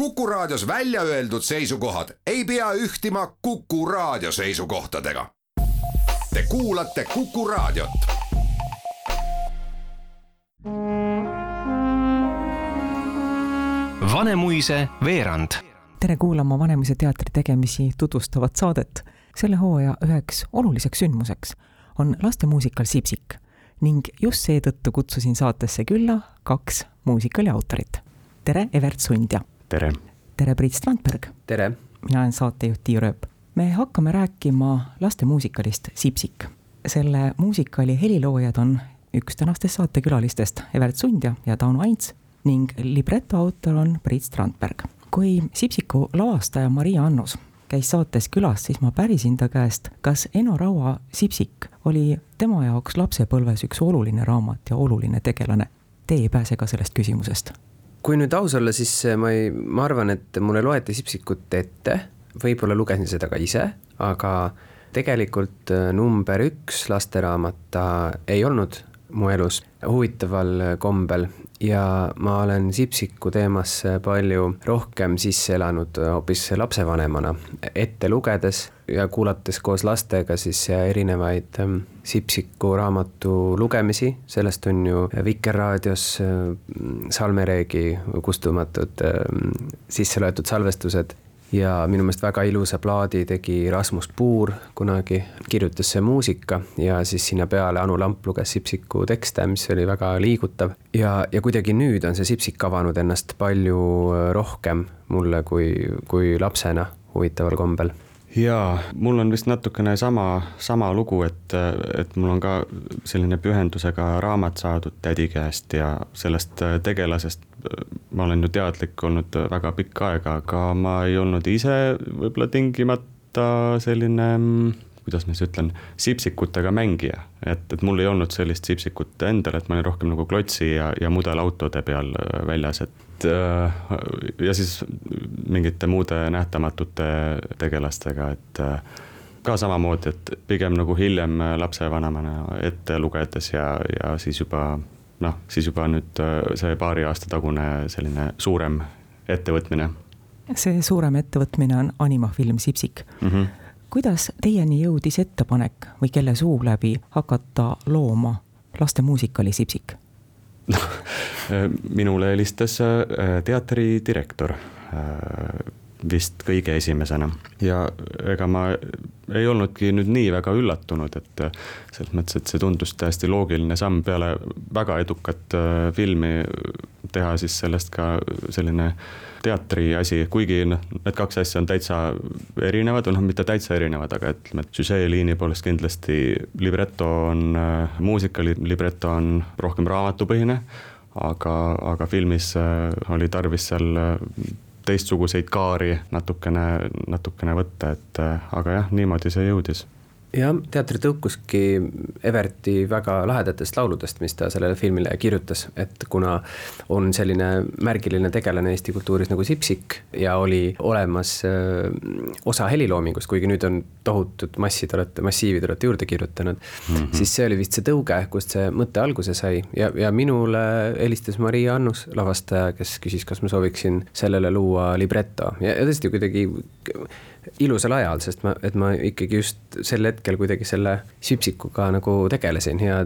Kuku Raadios välja öeldud seisukohad ei pea ühtima Kuku Raadio seisukohtadega. Te kuulate Kuku Raadiot. Vanemuise veerand. tere kuulama Vanemuise teatri tegemisi tutvustavat saadet. selle hooaja üheks oluliseks sündmuseks on lastemuusikal Sipsik ning just seetõttu kutsusin saatesse külla kaks muusikali autorit. tere, Evert Sundja! Tere! tere, Priit Strandberg! tere! mina olen saatejuht Tiia Rööp. me hakkame rääkima lastemuusikalist Sipsik. selle muusikali heliloojad on üks tänastest saatekülalistest, Evert Sundja ja Tauno Aints ning libreto autor on Priit Strandberg. kui Sipsiku lavastaja Maria Annus käis saates külas, siis ma pärisin ta käest, kas Eno Raua Sipsik oli tema jaoks lapsepõlves üks oluline raamat ja oluline tegelane. Te ei pääse ka sellest küsimusest. Kui nüüd aus olla, siis ma ei, ma arvan, et mulle loeti Sipsikut ette, võib-olla lugesin seda ka ise, aga tegelikult äh, number üks lasteraamat ta ei olnud mu elus huvitaval kombel ja ma olen Sipsiku teemasse palju rohkem sisse elanud hoopis lapsevanemana, ette lugedes ja kuulates koos lastega siis erinevaid ähm, Sipsiku raamatu lugemisi, sellest on ju Vikerraadios äh, salmereegi kustumatud ähm, sisse loetud salvestused ja minu meelest väga ilusa plaadi tegi Rasmus Puur kunagi, kirjutas see muusika ja siis sinna peale Anu Lamp luges Sipsiku tekste, mis oli väga liigutav. ja, ja kuidagi nüüd on see Sipsik avanud ennast palju rohkem mulle kui, kui lapsena huvitaval kombel jaa, mul on vist natukene sama, sama lugu, et, et mul on ka selline pühendusega raamat saadud tädi käest ja sellest tegelasest. Ma olen ju teadlik olnud väga pikka aega, aga ma ei olnud ise võib-olla tingimata selline kuidas ma siis ütlen, sipsikutega mängija, et, et mul ei olnud sellist sipsikut endal, et ma olin rohkem nagu klotsi ja, ja mudelautode peal väljas, et äh, ja siis mingite muude nähtamatute tegelastega, et äh, ka samamoodi, et pigem nagu hiljem lapsevanemana ette lugedes ja, ja siis juba noh, siis juba nüüd äh, see paari aasta tagune selline suurem ettevõtmine. see suurem ettevõtmine on animafilm Sipsik mm. -hmm. Kuidas teieni jõudis ettepanek või kelle suu läbi hakata looma lastemuusikali Sipsik? noh, minule helistas äh, teatri direktor äh, vist kõige esimesena ja ega ma ei olnudki nüüd nii väga üllatunud, et äh, selles mõttes, et see tundus täiesti loogiline samm peale väga edukat filmi teha siis sellest ka selline teatri asi, kuigi noh, need kaks asja on täitsa erinevad või noh, mitte täitsa erinevad, aga ütleme, et süžeeliini poolest kindlasti libreto on äh,, muusikali libreto on rohkem raamatupõhine, aga, aga filmis äh, oli tarvis seal äh, teistsuguseid kaari natukene, natukene võtta, et äh, aga jah, niimoodi see jõudis jah, teater tõukuski Everti väga lahedatest lauludest, mis ta sellele filmile kirjutas, et kuna on selline märgiline tegelane Eesti kultuuris nagu Sipsik ja oli olemas öö, osa heliloomingust, kuigi nüüd on tohutud massid olete, massiivid olete juurde kirjutanud mm, -hmm. siis see oli vist see tõuge, kust see mõte alguse sai ja, ja minule helistas Maria Annus, lavastaja, kes küsis, kas ma sooviksin sellele luua libreto ja, ja tõesti kuidagi ilusal ajal, sest ma, et ma ikkagi just sel hetkel kuidagi selle süpsikuga nagu tegelesin ja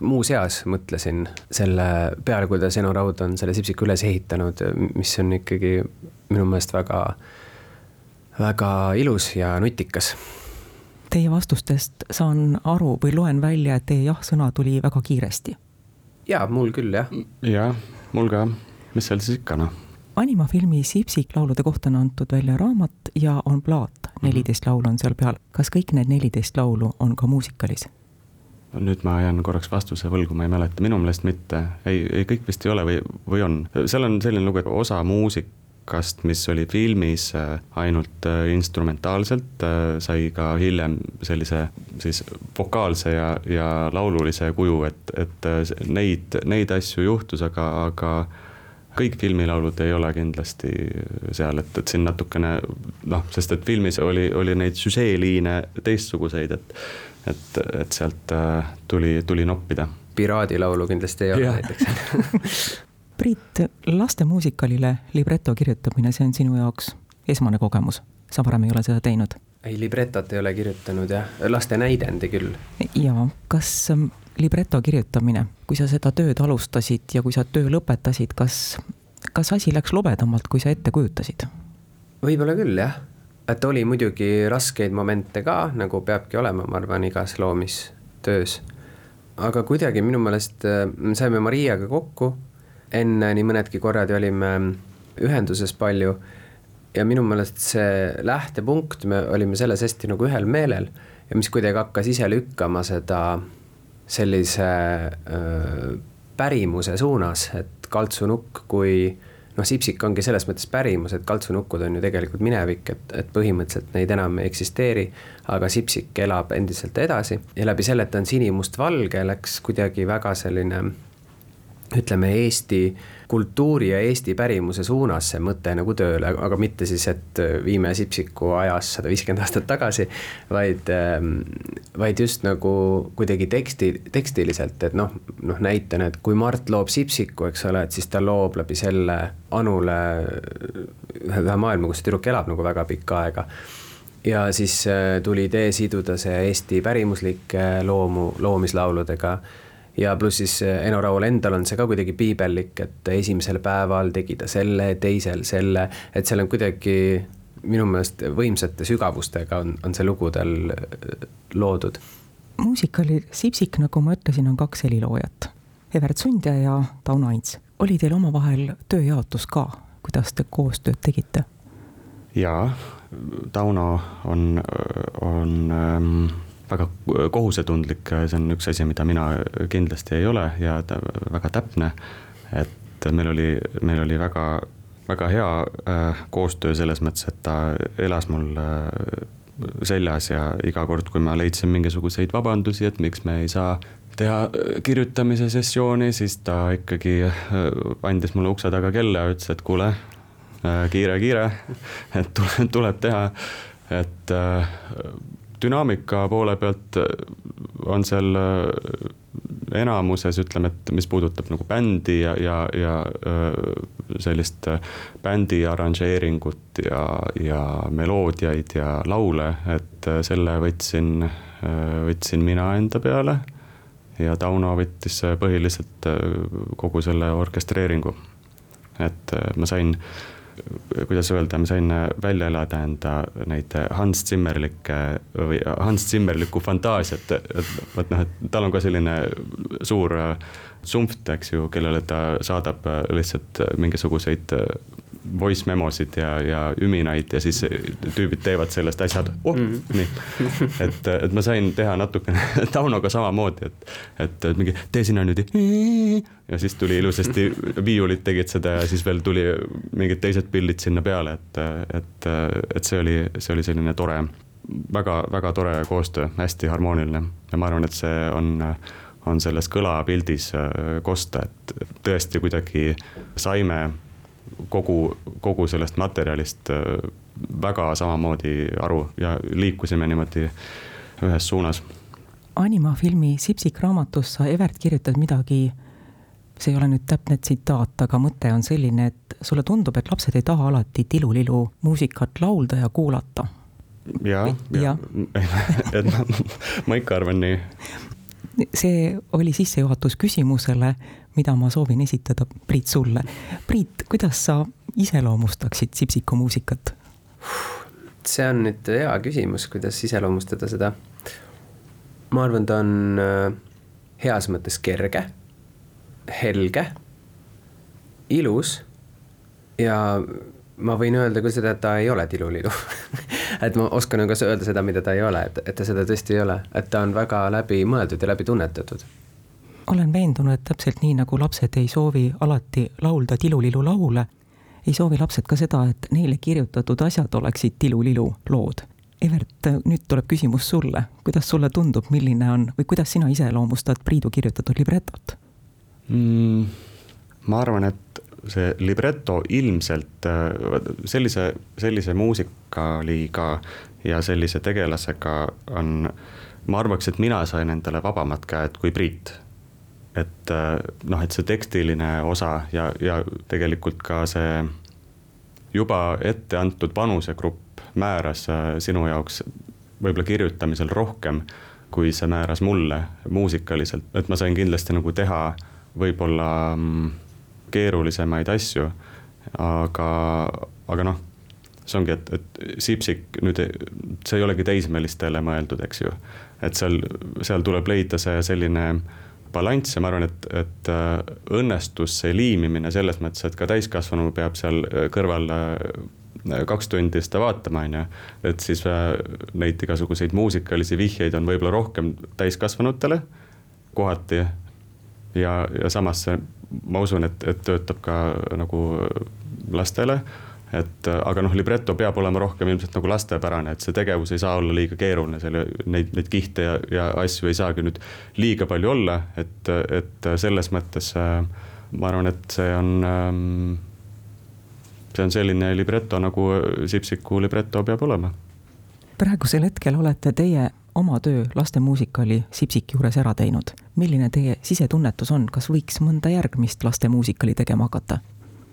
muuseas mõtlesin selle peale, kuidas Eno Raud on selle sipsiku üles ehitanud, mis on ikkagi minu meelest väga, väga ilus ja nutikas. Teie vastustest saan aru või loen välja, et teie jah-sõna tuli väga kiiresti. jaa, mul küll jah. jah, mul ka, mis seal siis ikka noh animafilmi Sipsik laulude kohta on antud välja raamat ja on plaat, mhm. neliteist laulu on seal peal. kas kõik need neliteist laulu on ka muusikalis? nüüd ma jään korraks vastuse võlgu, ma ei mäleta, minu meelest mitte, ei, ei kõik vist ei ole või, või on, seal on selline lugu, et osa muusikast, mis oli filmis äh, ainult äh, instrumentaalselt, äh, sai ka hiljem sellise siis vokaalse ja, ja laululise kuju, et, et neid, neid asju juhtus, aga, aga kõik filmilaulud ei ole kindlasti seal, et, et siin natukene noh, sest et filmis oli, oli neid süžeeliine teistsuguseid, et et, et sealt äh, tuli, tuli noppida. piraadilaulu kindlasti ei ole näiteks Priit, lastemuusikalile libreto kirjutamine, see on sinu jaoks esmane kogemus, sa varem ei ole seda teinud? ei, libretot ei ole kirjutanud jah, laste näidendi küll. ja kas ähm, libreto kirjutamine, kui sa seda tööd alustasid ja kui sa töö lõpetasid, kas, kas asi läks lobedamalt, kui sa ette kujutasid? võib-olla küll jah, et oli muidugi raskeid momente ka, nagu peabki olema, ma arvan, igas loomistöös. aga kuidagi minu meelest äh, saime Mariaga kokku, enne nii mõnedki korrad olime ühenduses palju. Ja minu meelest see lähtepunkt, me olime selles hästi nagu ühel meelel. Ja mis kuidagi hakkas ise lükkama seda sellise pärimuse suunas, et kaltsunukk kui noh, sipsik ongi selles mõttes pärimus, et kaltsunukkud on ju tegelikult minevik, et, et põhimõtteliselt neid enam ei eksisteeri. aga sipsik elab endiselt edasi ja läbi selle, et ta on sinimustvalge, läks kuidagi väga selline ütleme, Eesti kultuuri ja Eesti pärimuse suunas see mõte nagu tööle, aga mitte siis, et viime Sipsiku ajas sada viiskümmend aastat tagasi, vaid, ähm, vaid just nagu kuidagi teksti, tekstiliselt, et noh, noh näitena, et kui Mart loob Sipsiku, eks ole, et siis ta loob läbi selle Anule ühe maailma, kus tüdruk elab nagu väga pikka aega. Ja siis äh, tuli idee siduda see Eesti pärimuslike loomu, loomislauludega ja pluss siis eh, Eno Raul endal on see ka kuidagi piibellik, et esimesel päeval tegi ta selle, teisel selle, et seal on kuidagi minu meelest võimsate sügavustega on, on see lugu tal eh, loodud. muusikali Sipsik, nagu ma ütlesin, on kaks heliloojat, Evert Sundja ja Tauno Aints. oli teil omavahel tööjaotus ka, kuidas te koostööd tegite? jaa, Tauno on, on ähm väga kohusetundlik, see on üks asi, mida mina kindlasti ei ole ja väga täpne. et meil oli, meil oli väga, väga hea äh, koostöö selles mõttes, et ta elas mul äh, seljas ja iga kord, kui ma leidsin mingisuguseid vabandusi, et miks me ei saa teha äh, kirjutamise sessiooni, siis ta ikkagi andis mulle ukse taga kella ja ütles, et kuule, kiire, kiire, et tuleb teha, et dünaamika poole pealt äh, on seal äh, enamuses, ütleme, et mis puudutab nagu bändi ja, ja, ja äh, sellist bändi arranžeeringut ja, ja meloodiaid ja laule, et selle võtsin, võtsin mina enda peale. ja Tauno võttis põhiliselt kogu selle orkestreeringu. et ma sain kuidas öelda, ma sain välja elada enda neid Hans Zimmerlikke või Hans Zimmerlikku fantaasiat, et vot noh, et tal on ka selline suur sumft, eks ju, kellele ta saadab lihtsalt mingisuguseid voice memosid ja, ja üminaid ja siis tüübid teevad sellest asjad oh, mm. -hmm. nii. et, et ma sain teha natukene Taunoga samamoodi, et, et, et mingi tee sinna nüüd ja siis tuli ilusasti, viiulid tegid seda ja siis veel tuli mingid teised pillid sinna peale, et, et, et see oli, see oli selline tore väga, väga tore koostöö, hästi harmooniline ja ma arvan, et see on, on selles kõlapildis kosta, et tõesti kuidagi saime kogu, kogu sellest materjalist äh, väga samamoodi aru ja liikusime niimoodi ühes suunas. Anima filmi Sipsik raamatus sa, Evert, kirjutad midagi, see ei ole nüüd täpne tsitaat, aga mõte on selline, et sulle tundub, et lapsed ei taha alati tilulilu muusikat laulda ja kuulata. ja, ja, ja. et ma, ma ikka arvan nii see oli sissejuhatus küsimusele, mida ma soovin esitada, Priit, sulle. Priit, kuidas sa iseloomustaksid Sipsiku muusikat? see on nüüd hea küsimus, kuidas iseloomustada seda. ma arvan, ta on äh, heas mõttes kerge, helge, ilus ja ma võin öelda küll seda, et ta ei ole tilulilu et ma oskan ka öelda seda, mida ta ei ole, et, et ta seda tõesti ei ole, et ta on väga läbimõeldud ja läbi tunnetatud. olen veendunud, et täpselt nii, nagu lapsed ei soovi alati laulda tilulilu laule, ei soovi lapsed ka seda, et neile kirjutatud asjad oleksid tilulilu lood. Evert, nüüd tuleb küsimus sulle, kuidas sulle tundub, milline on või kuidas sina iseloomustad Priidu kirjutatud libretot mm,? ma arvan, et see libreto ilmselt sellise, sellise muusikaliga ja sellise tegelasega on, ma arvaks, et mina sain endale vabamad käed kui Priit. et noh, et see tekstiline osa ja, ja tegelikult ka see juba ette antud vanusegrupp määras sinu jaoks võib-olla kirjutamisel rohkem, kui see määras mulle muusikaliselt, et ma sain kindlasti nagu teha võib-olla mm, keerulisemaid asju, aga, aga noh, see ongi, et, et Sipsik nüüd, see ei olegi teismelistele mõeldud, eks ju. et seal, seal tuleb leida see selline balanss ja ma arvan, et, et äh, õnnestus see liimimine selles mõttes, et ka täiskasvanu peab seal kõrval äh, kaks tundi seda vaatama, on ju. et siis äh, neid igasuguseid muusikalisi vihjeid on võib-olla rohkem täiskasvanutele kohati. ja, ja samas see, ma usun, et, et töötab ka nagu lastele et aga noh, libreto peab olema rohkem ilmselt nagu lastepärane, et see tegevus ei saa olla liiga keeruline, selle, neid, neid kihte ja, ja asju ei saagi nüüd liiga palju olla, et, et selles mõttes ma arvan, et see on ähm, see on selline libreto, nagu Sipsiku libreto peab olema. praegusel hetkel olete teie oma töö lastemuusikali Sipsik juures ära teinud. milline teie sisetunnetus on, kas võiks mõnda järgmist lastemuusikali tegema hakata?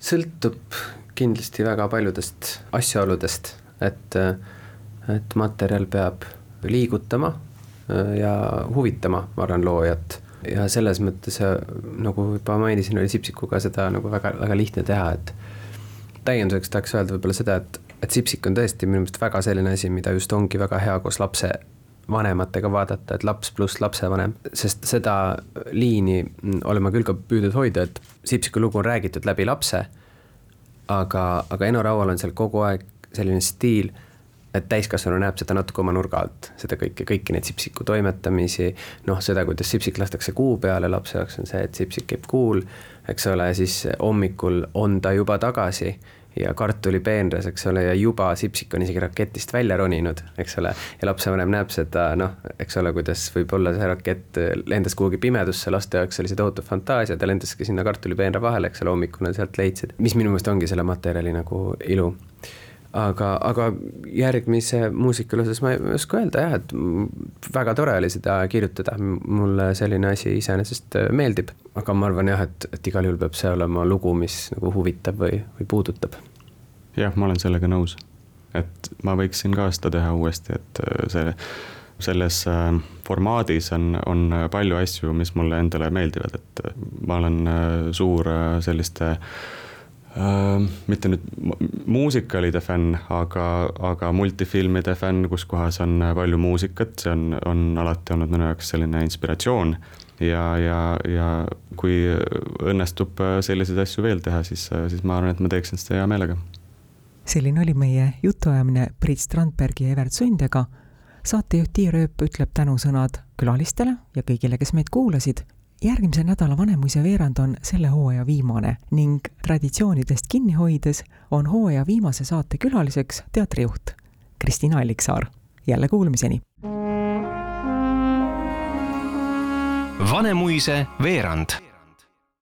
sõltub kindlasti väga paljudest asjaoludest, et, et materjal peab liigutama ja huvitama, ma arvan, loojat. ja selles mõttes, nagu juba mainisin, oli Sipsikuga seda nagu väga, väga lihtne teha, et täienduseks tahaks öelda võib-olla seda, et, et Sipsik on tõesti minu meelest väga selline asi, mida just ongi väga hea koos lapse vanematega vaadata, et laps pluss lapsevanem, sest seda liini olen ma küll ka püüdnud hoida, et Sipsiku lugu on räägitud läbi lapse. aga, aga Eno Raual on seal kogu aeg selline stiil, et täiskasvanu näeb seda natuke oma nurga alt, seda kõike, kõiki neid Sipsiku toimetamisi. noh, seda, kuidas Sipsik lastakse kuu peale, lapse jaoks on see, et Sipsik käib kuul, eks ole, siis hommikul on ta juba tagasi ja kartulipeenras, eks ole, ja juba Sipsik on isegi raketist välja roninud, eks ole. ja lapsevanem näeb seda, noh, eks ole, kuidas võib-olla see rakett lendas kuhugi pimedusse, laste jaoks oli see tohutu fantaasia, ta lendaski sinna kartulipeenra vahele, eks ole, hommikul nad sealt leidsid, mis minu meelest ongi selle materjali nagu ilu aga, aga järgmise muusikale osas ma ei oska öelda jah, et väga tore oli seda kirjutada, mulle selline asi iseenesest meeldib. aga ma arvan jah, et, et igal juhul peab see olema lugu, mis nagu huvitab või, või puudutab. jah, ma olen sellega nõus, et ma võiksin ka seda teha uuesti, et see selles äh, formaadis on, on palju asju, mis mulle endale meeldivad, et ma olen äh, suur äh, selliste äh, mitte nüüd muusikalide fänn, aga, aga multifilmide fänn, kus kohas on palju muusikat, see on, on alati olnud minu jaoks selline inspiratsioon. ja, ja, ja kui õnnestub selliseid asju veel teha, siis, siis ma arvan, et ma teeksin seda hea meelega. selline oli meie jutuajamine Priit Strandbergi ja Evert Sundega. saatejuht Tiia Rööp ütleb tänusõnad külalistele ja kõigile, kes meid kuulasid järgmise nädala Vanemuise veerand on selle hooaja viimane ning traditsioonidest kinni hoides on hooaja viimase saate külaliseks teatrijuht Kristina Alliksaar. jälle kuulmiseni. Vanemuise veerand